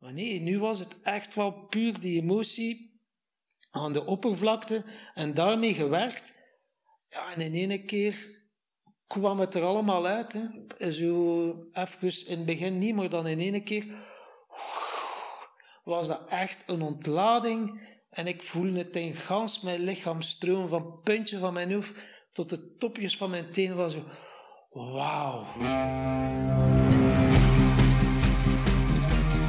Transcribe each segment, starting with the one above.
Maar nee, nu was het echt wel puur die emotie aan de oppervlakte en daarmee gewerkt. Ja, en in ene keer kwam het er allemaal uit. Hè. Zo even in het begin niet, maar dan in ene keer was dat echt een ontlading. En ik voelde het in gans mijn lichaam stromen, van het puntje van mijn hoofd tot de topjes van mijn tenen. Was zo, wauw.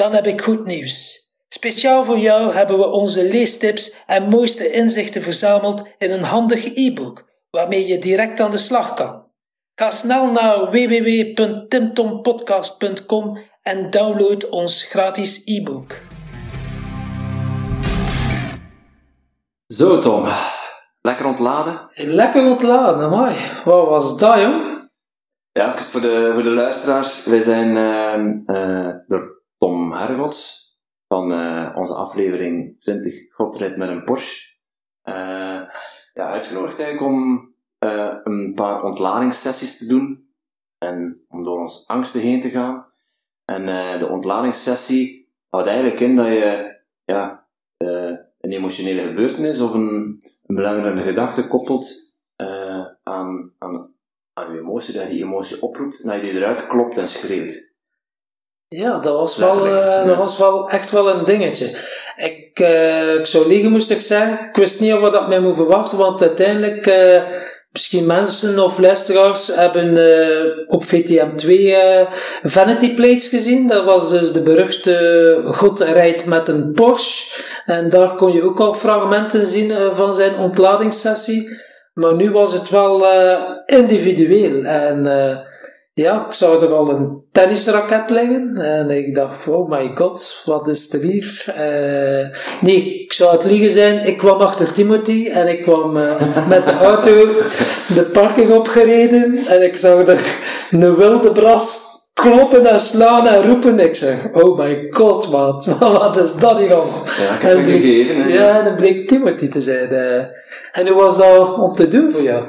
Dan heb ik goed nieuws. Speciaal voor jou hebben we onze leestips en mooiste inzichten verzameld in een handig e-book, waarmee je direct aan de slag kan. Ga snel naar www.timtompodcast.com en download ons gratis e-book. Zo Tom, lekker ontladen? Lekker ontladen, mooi. Wat was dat, jong? Ja, voor de, voor de luisteraars. Wij zijn uh, door Tom Hergots van uh, onze aflevering 20 God rijdt met een Porsche. Uh, uitgenodigd om uh, een paar ontladingssessies te doen en om door onze angsten heen te gaan. En de ontladingssessie houdt eigenlijk in dat je ja, een emotionele gebeurtenis of een, een belangrijke gedachte koppelt aan, aan, aan je emotie, dat je die emotie oproept en dat je die eruit klopt en schreeuwt. Ja, dat was, wel, uh, dat was wel echt wel een dingetje. Ik, uh, ik zou liegen, moest ik zeggen. Ik wist niet wat dat mij moet verwachten, want uiteindelijk, uh, misschien mensen of luisteraars hebben op VTM 2 Vanity Plates gezien. Dat was dus de beruchte God rijdt met een Porsche. En daar kon je ook al fragmenten zien van zijn ontladingssessie. Maar nu was het wel individueel. En ja, ik zag er al een tennisraket liggen. En ik dacht, oh my god, wat is er hier? Uh, nee, ik zou het liegen zijn. Ik kwam achter Timothy en ik kwam uh, met de auto de parking opgereden. En ik zag er een wilde bras kloppen en slaan en roepen. Ik zeg, oh my god, wat, wat is dat hier allemaal? Ja, ik heb me gegeven. Ja, en dan bleek Timothy te zijn. Uh, en hoe was dat om te doen voor jou?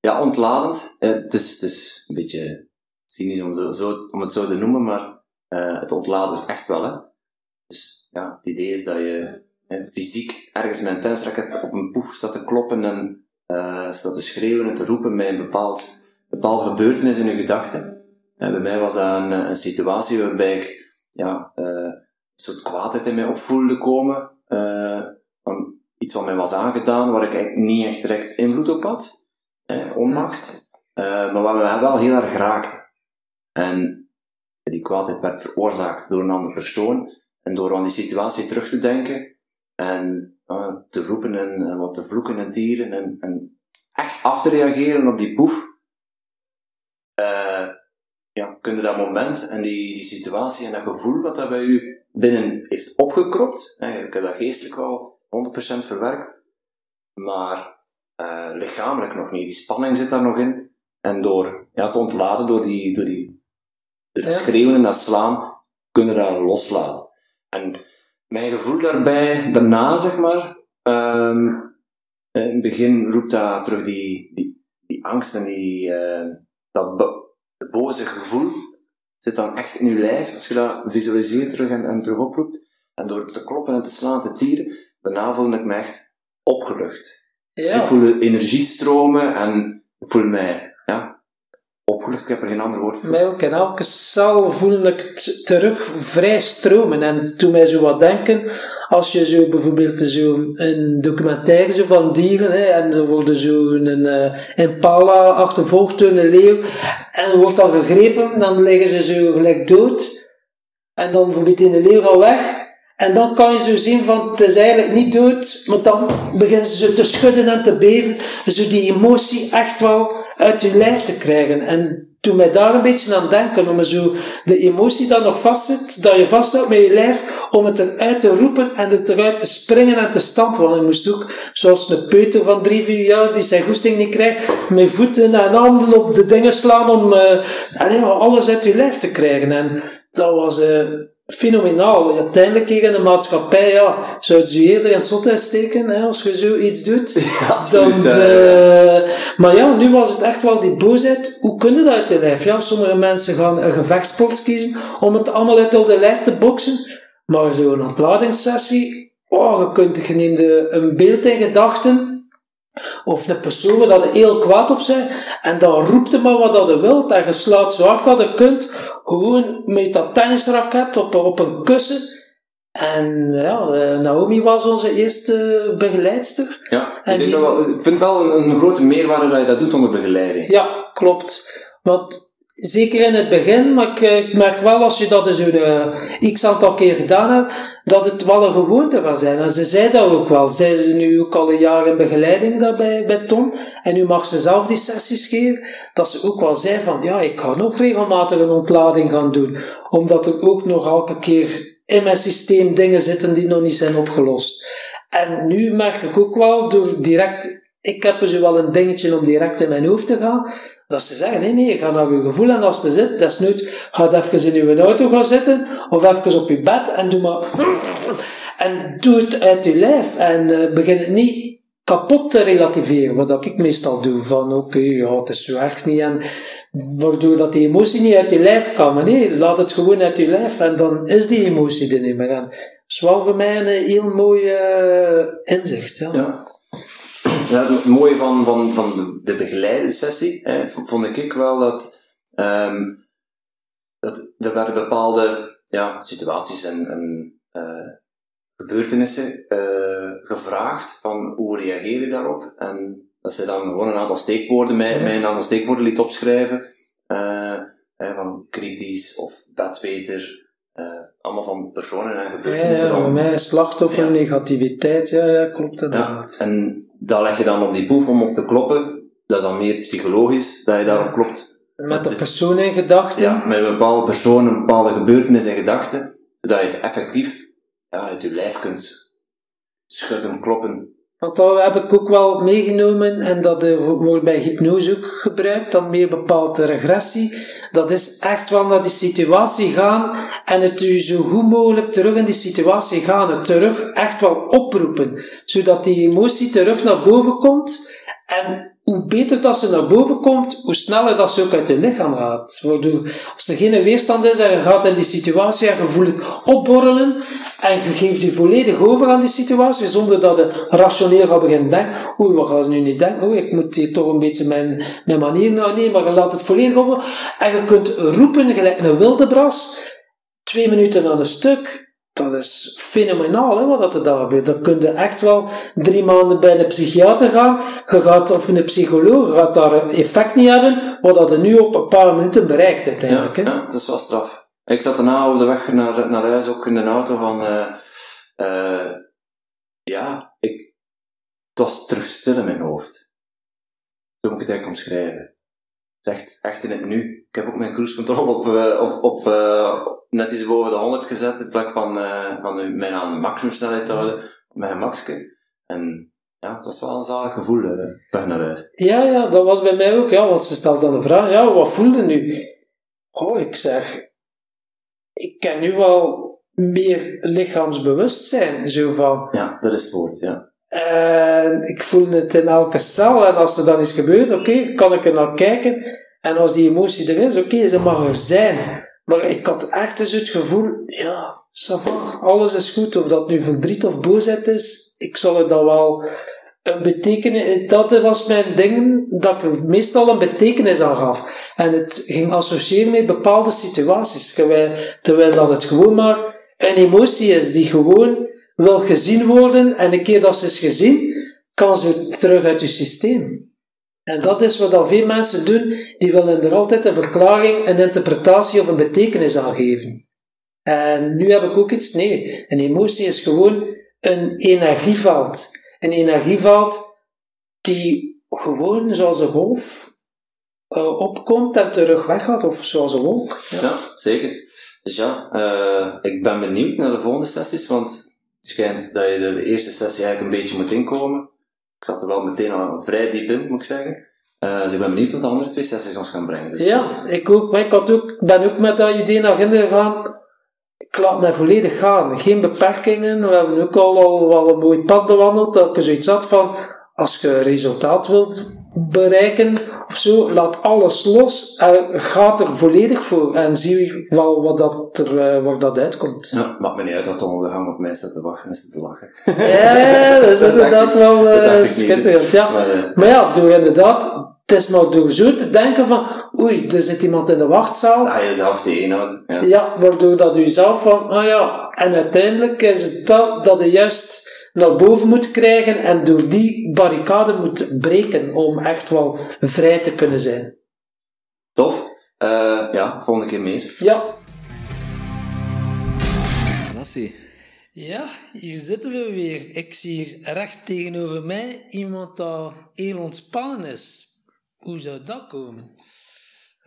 Ja, ontladend. Eh, het, is, het een beetje cynisch om, zo, om het zo te noemen, maar uh, het ontladen is echt wel. Hè. Dus ja, het idee is dat je fysiek ergens met een tennisraket op een poef staat te kloppen en uh, staat te schreeuwen en te roepen met een bepaald, bepaald gebeurtenis in je gedachten. En bij mij was dat een, situatie waarbij ik ja, een soort kwaadheid in mij opvoelde komen. van iets wat mij was aangedaan, waar ik eigenlijk niet echt direct invloed op had eh, onmacht, uh, maar wat we wel heel erg geraakt. En die kwaadheid werd veroorzaakt door een andere persoon, en door aan die situatie terug te denken, en uh, te roepen en, wat te vloeken en tieren, en, en echt af te reageren op die boef, uh, ja, kun je dat moment en die, die situatie en dat gevoel wat dat bij u binnen heeft opgekropt, ik heb dat geestelijk al 100% verwerkt, maar uh, lichamelijk nog niet. Die spanning zit daar nog in. En door ja, te ontladen, door die, door die door schreeuwen en dat slaan, kunnen dat loslaten. En mijn gevoel daarbij, daarna zeg maar, um, in het begin roept dat terug die, die, die angst en die, uh, dat boze gevoel zit dan echt in je lijf, als je dat visualiseert terug en, en terug oproept. En door te kloppen en te slaan, te tieren, daarna voelde ik me echt opgelucht. Ja. Ik voel de energie stromen en ik voel mij ja, opgelucht. Ik heb er geen ander woord voor. Mij ook. In elke cel voelde ik terug vrij stromen. En toen mij zo wat denken, als je zo bijvoorbeeld zo een documentaire zo van dieren, hè, en er wordt zo een uh, impala achtervolgd door een leeuw, en wordt dan gegrepen, dan liggen ze zo gelijk dood. En dan bijvoorbeeld in de leeuw al weg. En dan kan je zo zien van, het is eigenlijk niet dood, maar dan beginnen ze te schudden en te beven, zo die emotie echt wel uit je lijf te krijgen. En toen mij daar een beetje aan denken, om zo de emotie dat nog vastzit, dat je vasthoudt met je lijf, om het eruit te roepen en het eruit te springen en te stampen. Want je moest ook, zoals een peuter van drie, vier jaar, die zijn goesting niet krijgt, met voeten en handen op de dingen slaan om uh, alles uit je lijf te krijgen. En dat was... Uh, fenomenaal. Uiteindelijk tegen de maatschappij, ja, zou ze eerder in het zothuis steken, hè, als je zoiets doet. Ja, dan, uh, maar ja, nu was het echt wel die boosheid. Hoe kun je dat uit je lijf? Ja, sommige mensen gaan een gevechtsport kiezen om het allemaal uit de lijf te boksen. Maar zo'n ontladingssessie, oh, je, kunt, je neemt een beeld in gedachten of een persoon waar dat er heel kwaad op zijn, en dan roept hij maar wat dat je wilt, en je slaat zo hard dat je kunt, gewoon met dat tennisraket op, op een kussen. En ja, eh, Naomi was onze eerste begeleidster. Ja, ik, die... wel, ik vind wel een, een grote meerwaarde dat je dat doet onder begeleiding. Ja, klopt. Want Zeker in het begin, maar ik, eh, merk wel als je dat eens een uh, x aantal keer gedaan hebt, dat het wel een gewoonte gaat zijn. En ze zei dat ook wel. Zij is nu ook al een jaar in begeleiding daarbij bij Tom. En nu mag ze zelf die sessies geven. Dat ze ook wel zei van, ja, ik ga nog regelmatig een ontlading gaan doen. Omdat er ook nog elke keer in mijn systeem dingen zitten die nog niet zijn opgelost. En nu merk ik ook wel, door direct, ik heb dus wel een dingetje om direct in mijn hoofd te gaan dat ze zeggen, nee, nee, ga naar je gevoel en als je zit, desnoods, ga even in je auto gaan zitten, of even op je bed en doe maar, en doe het uit je lijf en uh, begin het niet kapot te relativeren, wat ik meestal doe, van oké, ja, het is zo niet, en waardoor dat die emotie niet uit je lijf kan, maar nee, laat het gewoon uit je lijf en dan is die emotie er niet meer. En dat is wel voor mij een heel mooi uh, inzicht, ja. Ja, het mooie van, van, van de begeleide sessie hè, vond ik wel dat, um, dat er werden bepaalde ja, situaties en, en uh, gebeurtenissen uh, gevraagd van hoe reageer je daarop en dat ze dan gewoon een aantal steekwoorden mij, mij een aantal steekwoorden liet opschrijven uh, van kritisch of bedweter allemaal van personen en gebeurtenissen. Ja, ja, mij slachtoffer, negativiteit, ja, ja klopt inderdaad. En dat leg je dan op die poef om op te kloppen. Dat is dan meer psychologisch, dat je daarop klopt. Met de persoon in gedachten? Ja, met een bepaalde persoon, een bepaalde gebeurtenis in gedachten, zodat je het effectief ja, uit je lijf kunt schudden, kloppen. Want dat heb ik ook wel meegenomen, en dat wordt bij hypnose ook gebruikt, dan meer bepaalde regressie. Dat is echt wel naar die situatie gaan en het u zo goed mogelijk terug in die situatie gaan. Het terug echt wel oproepen, zodat die emotie terug naar boven komt. En hoe beter dat ze naar boven komt, hoe sneller dat ze ook uit je lichaam gaat. Waardoor, als er geen weerstand is en je gaat in die situatie en je voelt het opborrelen en je geeft je volledig over aan die situatie zonder dat je rationeel gaat beginnen denken, oei, wat gaan ze nu niet denken? Oei, ik moet hier toch een beetje mijn, mijn manier nou nemen, maar je laat het volledig over. En je kunt roepen gelijk een wilde bras, twee minuten aan een stuk, dat is fenomenaal hè, wat er daar gebeurt. Dan kun je echt wel drie maanden bij een psychiater gaan. Je gaat, of een psycholoog, je gaat daar effect niet hebben, wat dat er nu op een paar minuten bereikt uiteindelijk. Ja, hè? ja het is wel straf. Ik zat daarna op de weg naar, naar huis ook in de auto van, uh, uh, ja, ik, het was terug stil in mijn hoofd. Zo moet ik het eigenlijk omschrijven. Is echt, echt in het nu. Ik heb ook mijn cruise control op, uh, op, op net iets boven de 100 gezet, in plaats van, uh, van mijn aan maximumsnelheid te houden, een maxke. En ja, het was wel een zalig gevoel, uh, naar huis. Ja, ja, dat was bij mij ook, ja, want ze stelt dan de vraag, ja, wat voelde nu? Oh, ik zeg, ik ken nu wel meer lichaamsbewustzijn, zo van... Ja, dat is het woord, ja. En ik voel het in elke cel, en als er dan iets gebeurt, oké, kan ik er naar kijken, en als die emotie er is, oké, ze mag er zijn. Maar ik had echt dus het gevoel, ja, va, alles is goed. Of dat nu verdriet of boosheid is, ik zal het dan wel een betekenis... Dat was mijn ding, dat ik meestal een betekenis aan gaf. En het ging associëren met bepaalde situaties. Terwijl dat het gewoon maar een emotie is die gewoon wil gezien worden. En een keer dat ze is gezien, kan ze terug uit je systeem. En dat is wat al veel mensen doen, die willen er altijd een verklaring, een interpretatie of een betekenis aan geven. En nu heb ik ook iets, nee, een emotie is gewoon een energieveld. Een energieveld die gewoon zoals een golf uh, opkomt en terug weggaat, of zoals een wolk. Ja, zeker. Dus ja, uh, ik ben benieuwd naar de volgende sessies, want schijnt dat je de eerste sessie eigenlijk een beetje moet inkomen. Ik zat er wel meteen al vrij diep in, moet ik zeggen. Uh, dus ik ben benieuwd wat de andere twee sessies ons gaan brengen. Dus. Ja, ik ook. Maar ik ook, ben ook met dat idee naar binnen gegaan. Ik laat mij volledig gaan. Geen beperkingen. We hebben ook al, al wel een mooi pad bewandeld. Dat ik zoiets had van, als je resultaat wilt bereiken of zo, laat alles los en gaat er volledig voor en zie wel wat dat er, uh, waar dat uitkomt. Ja, maakt me niet uit dat Tom de gang op mij staat te wachten en te lachen. Ja, dat is inderdaad wel uh, schitterend. Ja. Maar, uh, maar ja, door inderdaad het is maar door zo te denken van, oei, er zit iemand in de wachtzaal. Je jezelf tegenhoudt. Ja. ja, waardoor dat je zelf van, ah ja, en uiteindelijk is het dat, dat je juist naar boven moet krijgen en door die barricade moet breken om echt wel vrij te kunnen zijn. Tof. Uh, ja, volgende keer meer. Ja. Lassie. Ja, hier zitten we weer. Ik zie hier recht tegenover mij iemand dat heel ontspannen is. Hoe zou dat komen?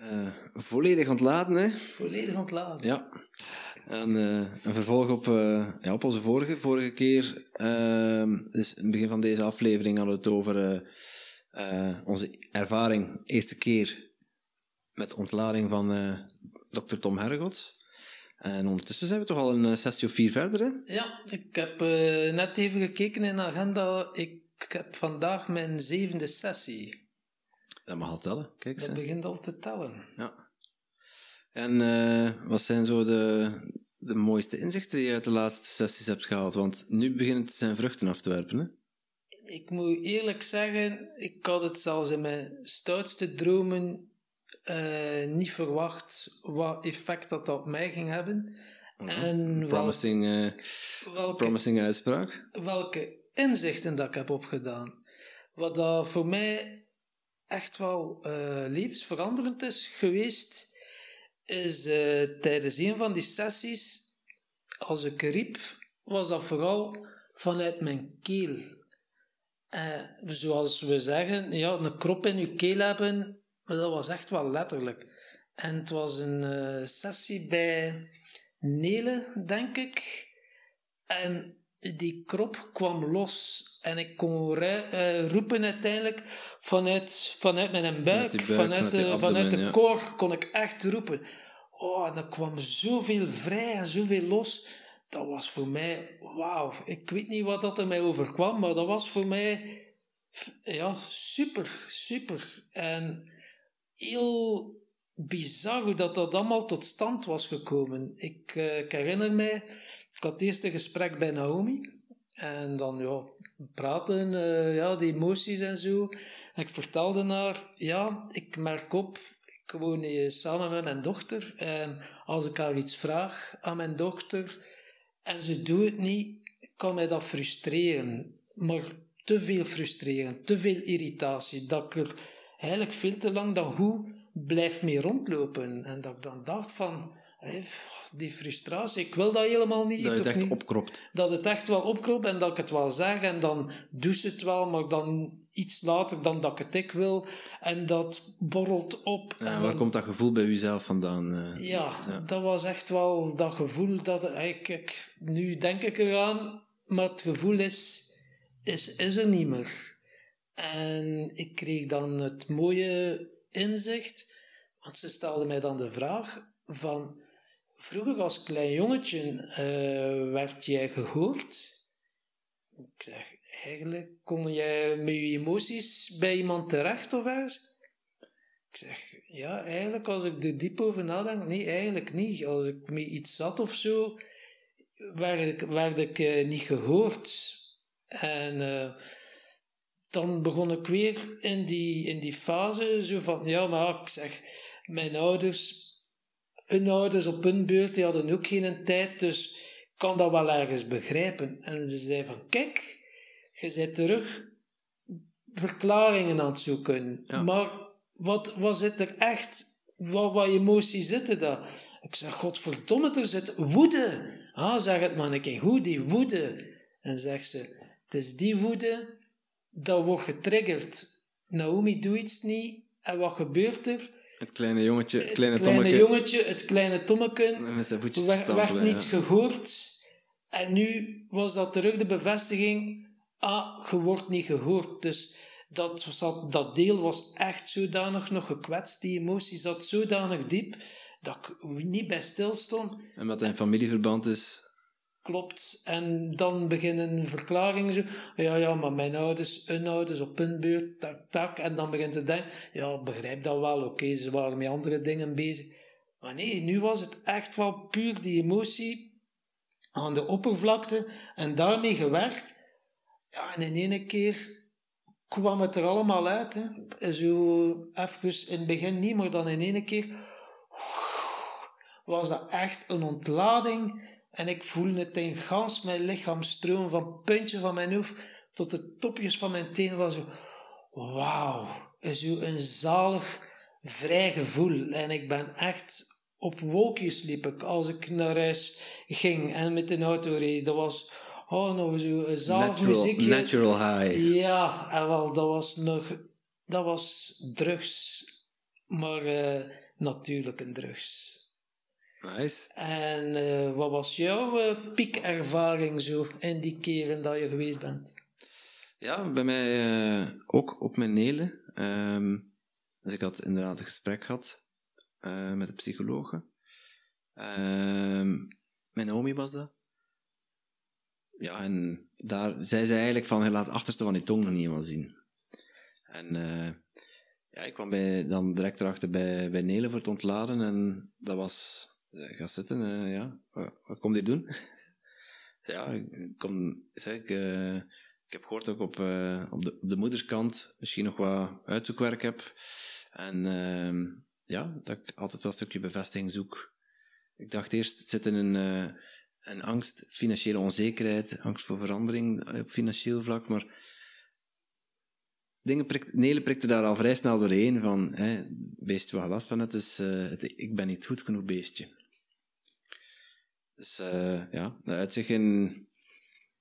Uh, volledig ontladen, hè? Volledig ontladen. Ja. En uh, een vervolg op, uh, ja, op onze vorige, vorige keer. Uh, dus in het begin van deze aflevering hadden we het over onze ervaring, eerste keer met ontlading van Dr. Tom Hergots. En ondertussen zijn we toch al een sessie of vier verder, hè? Ja, ik heb net even gekeken in de agenda. Ik heb vandaag mijn zevende sessie. Dat mag al tellen, kijk Dat begint al te tellen. Ja. En uh, wat zijn zo de, de mooiste inzichten die je uit de laatste sessies hebt gehaald? Want nu beginnen het zijn vruchten af te werpen, hè? Ik moet eerlijk zeggen, ik had het zelfs in mijn stoutste dromen uh, niet verwacht wat effect dat, dat op mij ging hebben. Oh, en promising, uh, welke, promising uitspraak. Welke inzichten dat ik heb opgedaan. Wat dat voor mij echt wel uh, levensveranderend is geweest, is uh, tijdens een van die sessies, als ik riep, was dat vooral vanuit mijn keel. Uh, zoals we zeggen, ja, een krop in je keel hebben, dat was echt wel letterlijk. En het was een sessie bij Nele, denk ik. En die krop kwam los en ik kon uh, roepen uiteindelijk vanuit, vanuit mijn buik, buik vanuit, de, vanuit de koor kon ik echt roepen. Oh, en er kwam zoveel vrij en zoveel los. Dat was voor mij, wauw. Ik weet niet wat dat er mij overkwam, maar dat was voor mij, ja, super, super. En heel bizar hoe dat, dat allemaal tot stand was gekomen. Ik, uh, ik herinner mij, ik had het eerste gesprek bij Naomi. En dan, ja, praten, uh, ja, die emoties en zo. Ik vertelde haar, ja, ik merk op, ik woon hier samen met mijn dochter. En als ik haar iets vraag aan mijn dochter en ze doet het niet, kan mij dat frustreren. Maar te veel frustreren, te veel irritatie, dat ik er eigenlijk veel te lang dan goed blijf mee rondlopen. En dat ik dan dacht van, die frustratie, ik wil dat helemaal niet. Dat het echt niet, opkropt. Dat het echt wel opkropt en dat ik het wel zeg en dan doe ze het wel, maar dan iets later dan dat ik het ik wil en dat borrelt op. Ja, en waar komt dat gevoel bij jezelf vandaan? Uh, ja, ja, dat was echt wel dat gevoel dat ik, ik, nu denk ik eraan, maar het gevoel is, is, is er niet meer. En ik kreeg dan het mooie inzicht, want ze stelde mij dan de vraag van Vroeger als klein jongetje uh, werd jij gehoord. Ik zeg, eigenlijk kon jij met je emoties bij iemand terecht of ergens? Ik zeg, ja, eigenlijk als ik er diep over nadenk, nee, eigenlijk niet. Als ik met iets zat of zo, werd ik, werd ik uh, niet gehoord. En uh, dan begon ik weer in die, in die fase zo van, ja, maar ik zeg, mijn ouders hun ouders op hun beurt, die hadden ook geen tijd, dus ik kan dat wel ergens begrijpen. En ze zei van, kijk, je bent terug verklaringen aan het zoeken. Maar wat, wat zit er echt, wat, wat emoties zitten daar? Ik zeg, godverdomme, er zit woede. Ah, zeg het maar een keer goed, die woede. En zegt ze, het is die woede, dat wordt getriggerd. Naomi doet iets niet, en wat gebeurt er? Het kleine jongetje, het kleine, het kleine tommeke. jongetje, het kleine tommeke, Met zijn voetjes werd, niet ja. gehoord. En nu was dat terug de bevestiging, ah, je wordt niet gehoord. Dus dat, zat, dat deel was echt zodanig nog gekwetst, die emotie zat zodanig diep, dat ik niet bij stil stond. En wat in familieverband is, Klopt. En dan beginnen verklaringen zo. Ja, ja, maar mijn ouders, hun ouders op hun beurt, tak, tak. En dan begint te denken, ja, begrijp dat wel, oké, ze waren met andere dingen bezig. Maar nee, nu was het echt wel puur die emotie aan de oppervlakte en daarmee gewerkt. Ja, en in één keer kwam het er allemaal uit. Hè. Zo even in het begin niet, maar dan in één keer was dat echt een ontlading. En ik voelde het in gans mijn lichaam stromen, van het puntje van mijn hoofd tot de topjes van mijn tenen. Was zo, wauw, zo een zalig, vrij gevoel. En ik ben echt op wolkjes liep ik als ik naar huis ging en met de auto reed. Dat was oh, nog zo een zalig muziekje. natural high. Ja, en wel, dat was nog... Dat was drugs. Maar eh, natuurlijk een drugs. Nice. En eh, wat was jouw eh, piekervaring zo in die keren dat je geweest bent? Ja, bij mij eh, ook op mijn nelen. Ehm, dus ik had inderdaad een gesprek gehad eh, met de psychologe. Ehm, mijn Naomi was dat. Ja, en daar zei ze eigenlijk van, je laat het achterste van je tong nog niet helemaal zien. En ja, ik kwam bij, dan direct erachter bij, bij Nelen voor het ontladen en dat was, ga zitten, eh, ja, wat, kom je doen? ja, ik kom, zeg ik, eh, ik heb gehoord dat ik op, eh, op, de, op de moederskant misschien nog wat uitzoekwerk heb. En ehm, ja, dat ik altijd wel een stukje bevestiging zoek. Ik dacht eerst, het zit in een, eh, een angst, financiële onzekerheid, angst voor verandering op financieel vlak, maar dingen prikt, Nele prikte daar al vrij snel doorheen van, hè, beestje wat last van het is, eh, het, ik ben niet goed genoeg beestje. Dus eh, ja, dat uit zich in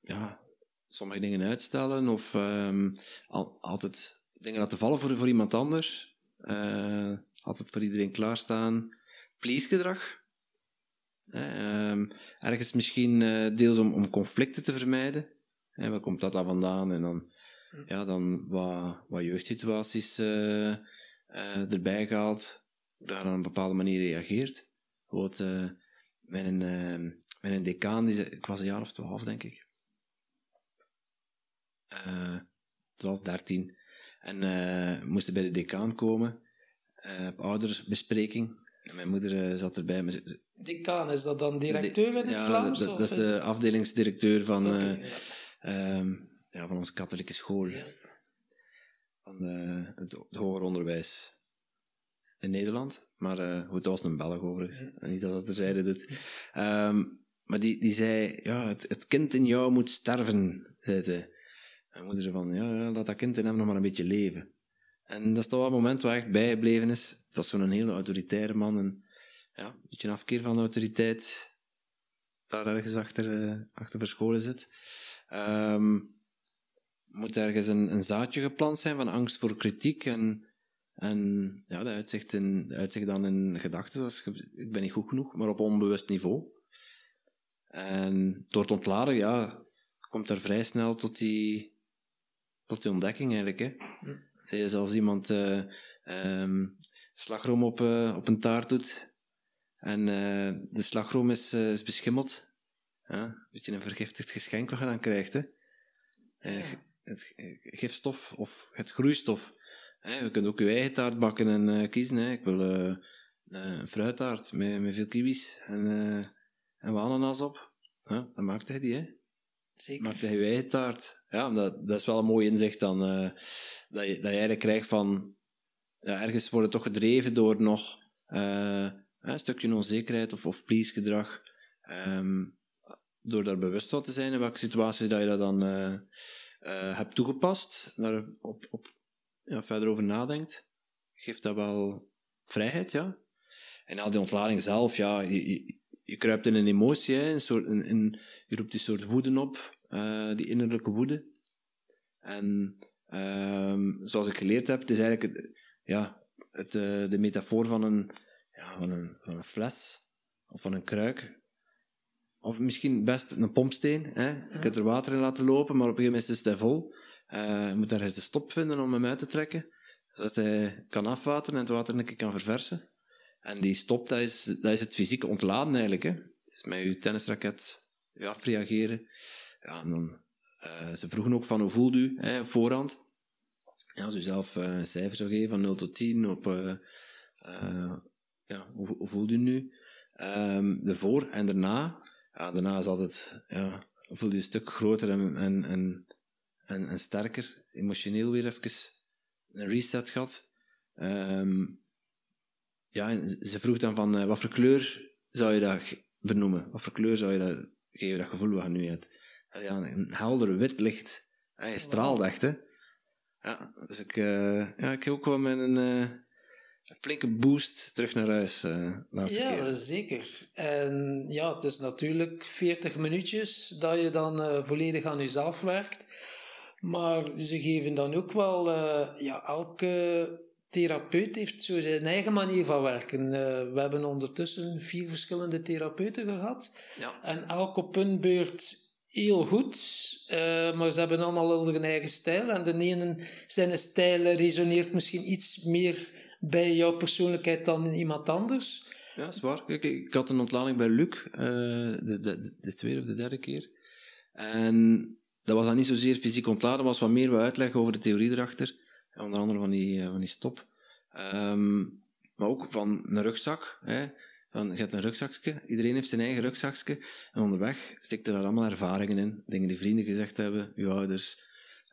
ja, sommige dingen uitstellen of ehm, al, altijd dingen laten vallen voor, voor iemand anders. Eh, altijd voor iedereen klaarstaan. Please gedrag. Eh, ehm, ergens misschien eh, deels om, om conflicten te vermijden. Eh, waar komt dat dan vandaan? En dan, ja, dan wat, wat jeugdsituaties erbij gehaald. Daar op een bepaalde manier reageert. Eh, mijn, eh, mijn decaan, die, ik was een jaar of twaalf, denk ik. Eh 12, 13. En eh, we moesten bij de decaan komen, eh, op ouderbespreking. En mijn moeder zat erbij. Decaan, is dat dan directeur in het ja, Vlaams? Dat, dat is de afdelingsdirecteur van, eh, ja. ehm, ja, van onze katholieke school. Ja. Van het, het hoger onderwijs in Nederland. Maar eh, goed, dat was een Belg overigens. En Niet dat dat terzijde doet. Ehm, maar die, die zei, ja, het, het kind in jou moet sterven, zei hij. Mijn moeder zei van, ja, ja, laat dat kind in hem nog maar een beetje leven. En dat is toch wel een moment waar echt bijgebleven is. Dat is zo'n hele autoritaire man. En ja, een beetje een afkeer van de autoriteit. Daar ergens achter, eh, achter verscholen zit. Ehm, moet ergens een, een zaadje geplant zijn van angst voor kritiek en, en ja, dat uitzicht, in, dat uitzicht dan in gedachten zoals ik ben niet goed genoeg, maar op onbewust niveau. En door het ontladen, ja, komt er vrij snel tot die, tot die ontdekking eigenlijk. Hè. Je als iemand eh, ehm, slagroom op, eh, op een taart doet en eh, de slagroom is, is beschimmeld. Ja, een beetje een vergiftigd geschenk wat je dan krijgt. Hè. Eh, het gifstof of het groeistof. Hè, je kunt ook je eigen taart bakken en eh, kiezen. Ik wil eh, een fruittaart met, met veel kiwis en, eh, en wat ananas op. Dan maakt hij die, hè. Zeker. Maakt hij je eigen taart. Ja, dat, dat is wel een mooi inzicht dan. eh, dat, je, dat je eigenlijk krijgt van... Ja, ergens worden toch gedreven door nog eh, een stukje onzekerheid of, of please-gedrag. Ehm, door daar bewust van te zijn in welke situaties dat je dat dan eh, eh, hebt toegepast, daar op, op, ja, verder over nadenkt, geeft dat wel vrijheid, ja. En al die ontlading zelf, ja, je, je, kruipt in een emotie, een soort, een, je roept een soort woede op, uh, die innerlijke woede. En um, zoals ik geleerd heb, het is eigenlijk het, ja, het, uh, de metafoor van een, ja, van, een, van een fles of van een kruik. Of misschien best een pompsteen. Hè? Je kunt er water in laten lopen, maar op een gegeven moment is het vol. Uh, je moet ergens de stop vinden om hem uit te trekken, zodat hij kan afwateren en het water een keer kan verversen. En die stop, dat is, dat is het fysieke ontladen eigenlijk. Hè? Met je tennisraket je afreageren. Ja, dan, uh, ze vroegen ook van hoe voelt u hè, voorhand. Ja, als u zelf uh, een cijfer zou geven van 0 tot 10 op ja, hoe, hoe voelt u nu? Um, voor en daarna. Ja, daarna is altijd, ja, voelt u een stuk groter en, en, en, en, en sterker. Emotioneel weer even een reset gehad. Um, ja, en ze vroeg dan van, uh, wat voor kleur zou je dat benoemen? Wat voor kleur zou je dat geven, dat gevoel wat je nu hebt? Ja, een helder wit licht. Ja, je straalt echt, hè. Ja, dus ik, uh, ja, ik heb ook wel met een, uh, een flinke boost terug naar huis uh, laatste ja, keer. zeker. En ja, het is natuurlijk 40 minuutjes dat je dan volledig aan jezelf werkt. Maar ze geven dan ook wel, ja, elke therapeut heeft zo zijn eigen manier van werken. Uh, we hebben ondertussen vier verschillende therapeuten gehad. Ja. En elk op hun beurt heel goed. Uh, maar ze hebben allemaal hun eigen stijl. En de ene zijn stijl resoneert misschien iets meer bij jouw persoonlijkheid dan iemand anders. Ja, dat is waar. Kijk, ik had een ontlading bij Luc, uh, de, de, de tweede of de derde keer. En dat was dan niet zozeer fysiek ontladen, was wat meer wat uitleg over de theorie erachter. Onder andere van die, van die stop. Um, maar ook van een rugzak. Hè. Van, je hebt een rugzakje, iedereen heeft zijn eigen rugzakje. En onderweg stikt er daar allemaal ervaringen in. Dingen die vrienden gezegd hebben, uw ouders.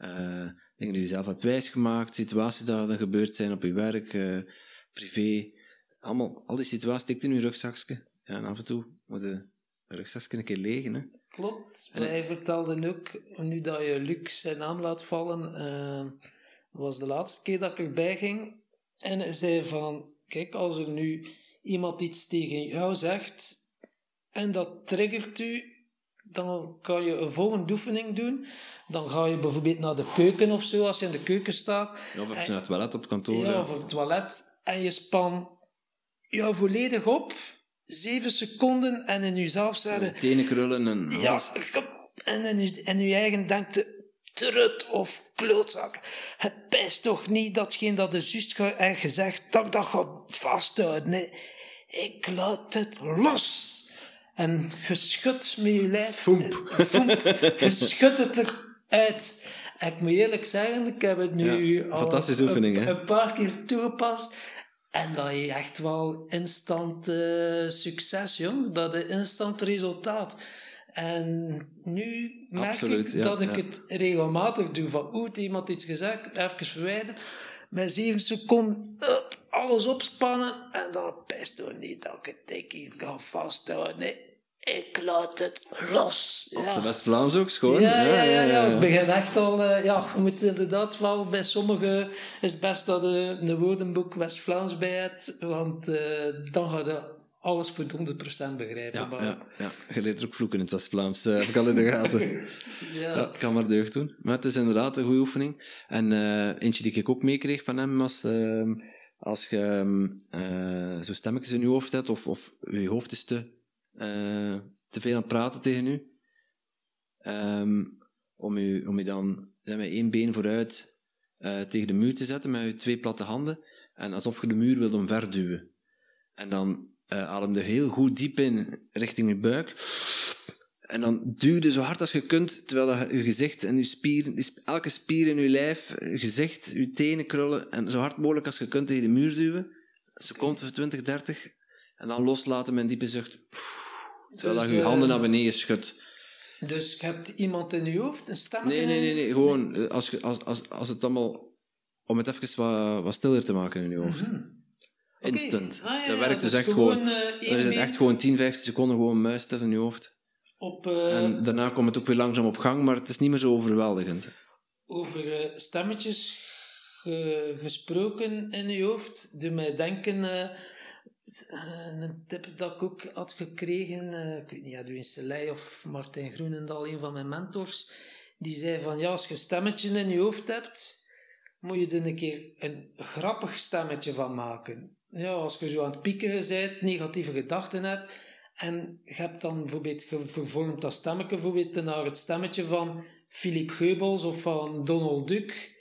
Uh, dingen die je zelf hebt wijsgemaakt, situaties die er gebeurd zijn op je werk, uh, privé. Allemaal, al die situaties stikt in je rugzakje. Ja, en af en toe moet de rugzakje een keer legen. Hè. Klopt. En hij vertelde ook, nu dat je Luc zijn naam laat vallen, uh, was de laatste keer dat ik erbij ging. En hij zei van, kijk, als er nu iemand iets tegen jou zegt en dat triggert u, dan kan je een volgende oefening doen. Dan ga je bijvoorbeeld naar de keuken of zo, als je in de keuken staat. Ja, of naar het toilet op kantoor. Ja, of het toilet. En je span jou volledig op, zeven seconden, en in jezelf zeggen... Tenen krullen en... Ja, en in je, je eigen denkt trut of klootzak. Het pijst toch niet datgene dat de zus heeft gezegd, dat ik dat ga vasthouden. Nee, ik laat het los. En geschud met je lijf. Foemp. Foemp. Geschud het eruit. Ik moet eerlijk zeggen, ik heb het nu ja, al een, een, paar keer toegepast. En dat je echt wel instant uh, succes, jong. Dat is instant resultaat. En nu merk Absoluut, ik ja, dat ik ja. het regelmatig doe. Van, oeh, iemand iets gezegd, even verwijderen. Met zeven seconden, up, alles opspannen. En dan best toch niet dat ik het dik hier ga vasthouden. Nee, ik laat het los. Op Ja. zijn best Vlaams ook, schoon. Ja, ja, ja, ja. Ik begin echt al... eh, ja, je moet inderdaad wel... Bij sommigen is het best dat je een woordenboek West-Vlaams bij hebt. Want eh, dan ga je alles voor 100% begrijpen. Ja, maar, ja, ja. Je leert er ook vloeken in het West-Vlaams, eh, heb ik al in de gaten. ja. Ja, het kan maar deugd doen. Maar het is inderdaad een goede oefening. En eh, eentje die ik ook meekreeg van hem was... ehm, als je ehm, eh, zo stemmetjes in je hoofd hebt, of, of je hoofd is te, eh, te veel aan het praten tegen u, ehm, om, je, om je dan met één been vooruit eh, tegen de muur te zetten, met je twee platte handen, en alsof je de muur wilt omverduwen. En dan eh adem je heel goed diep in richting je buik. En dan duw je zo hard als je kunt, terwijl dat je gezicht en je spieren, elke spier in je lijf, je gezicht, je tenen krullen, en zo hard mogelijk als je kunt tegen de muur duwen. Een seconde of 20, 30. En dan loslaten met een diepe zucht. Terwijl Dus, je je eh, handen naar beneden schudt. Dus je hebt iemand in je hoofd, een stem Nee, nee, nee, nee. Gewoon, eh, als, je, als, als, als het allemaal... Om het even wat, wat stiller te maken in je hoofd. Mhm. Instant. Ah, ja, dat werkt dus dus echt gewoon, gewoon... dan één is het echt gewoon 10, 15 seconden gewoon muistest in je hoofd. Op, En daarna komt het ook weer langzaam op gang, maar het is niet meer zo overweldigend. over stemmetjes ge- gesproken in je hoofd, doe mij denken... eh, een tip dat ik ook had gekregen, uh, ik weet niet, Selei of Martijn Groenendal, een van mijn mentors, die zei van ja, als je een stemmetje in je hoofd hebt, moet je er een keer een grappig stemmetje van maken. Ja, als je zo aan het piekeren bent, negatieve gedachten hebt, en je hebt dan bijvoorbeeld gevormd dat stemmetje bijvoorbeeld naar het stemmetje van Philippe Geubels of van Donald Duck,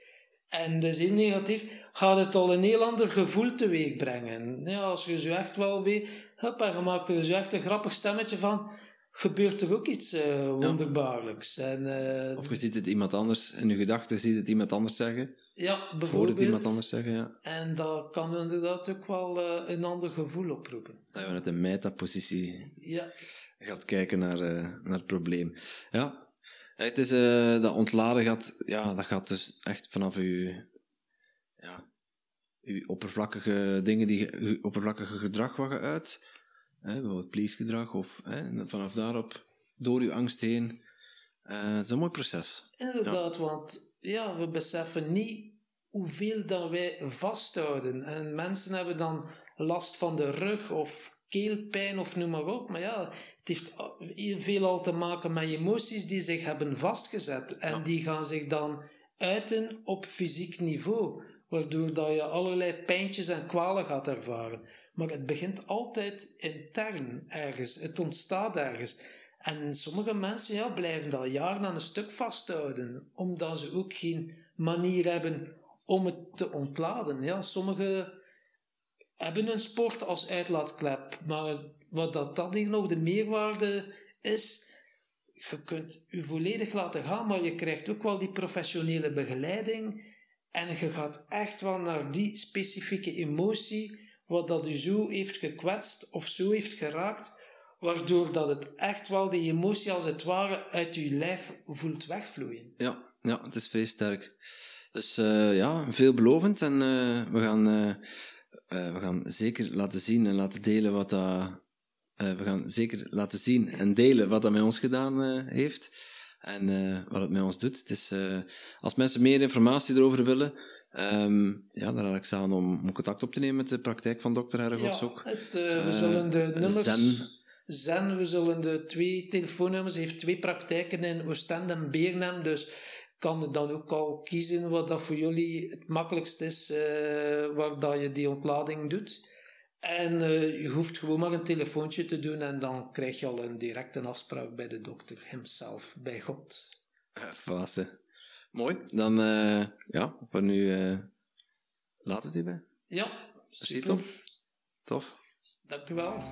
en dat is heel negatief, gaat het al een heel ander gevoel teweeg brengen. Ja, als je zo echt wel weet, hup, en je maakt er zo echt een grappig stemmetje van, gebeurt er ook iets uh, wonderbaarlijks. En, uh, of je ziet het iemand anders, in je gedachten ziet het iemand anders zeggen. Ja, bijvoorbeeld. Voor het iemand anders zeggen, ja. En dat kan inderdaad ook wel uh, een ander gevoel oproepen. Dat je vanuit een metapositie ja. gaat kijken naar, naar het probleem. Ja, het is, dat ontladen gaat, ja, dat gaat dus echt vanaf je, ja, uw oppervlakkige dingen, die, uw oppervlakkige gedrag wat je uit, hè, bijvoorbeeld please-gedrag, of hè, vanaf daarop door uw angst heen. Uh, het is een mooi proces. Inderdaad, want ja, we beseffen niet hoeveel dat wij vasthouden. En mensen hebben dan last van de rug of keelpijn of noem maar op. Maar ja, het heeft heel veel al te maken met emoties die zich hebben vastgezet. En die gaan zich dan uiten op fysiek niveau waardoor dat je allerlei pijntjes en kwalen gaat ervaren. Maar het begint altijd intern ergens, het ontstaat ergens. En sommige mensen ja, blijven dat jaren aan een stuk vasthouden, omdat ze ook geen manier hebben om het te ontladen. Ja, sommigen hebben een sport als uitlaatklep, maar wat dat, dat hier nog de meerwaarde is, je kunt je volledig laten gaan, maar je krijgt ook wel die professionele begeleiding en je gaat echt wel naar die specifieke emotie, wat dat u zo heeft gekwetst of zo heeft geraakt, waardoor dat het echt wel die emotie als het ware uit je lijf voelt wegvloeien. Ja, ja het is vrij sterk. Dus uh, ja, veelbelovend en uh, we, gaan, uh, we gaan zeker laten zien en laten delen wat dat... we gaan zeker laten zien en delen wat dat met ons gedaan heeft. En uh, wat het met ons doet. Het is, uh, als mensen meer informatie erover willen, um, ja, dan raad ik ze aan om, om, contact op te nemen met de praktijk van dokter Herregots ja, Het, uh, we zullen de nummers... Zen. Zen, we zullen de twee telefoonnummers, heeft twee praktijken in Oostende en Beernem, dus kan dan ook al kiezen wat dat voor jullie het makkelijkst is, waar dat je die ontlading doet. En uh, je hoeft gewoon maar een telefoontje te doen en dan krijg je al een directe afspraak bij de dokter himself, bij God. Uh, Mooi. Dan, uh, ja, voor nu uh, laat het hierbij. Ja, super. Tof. Dank u wel.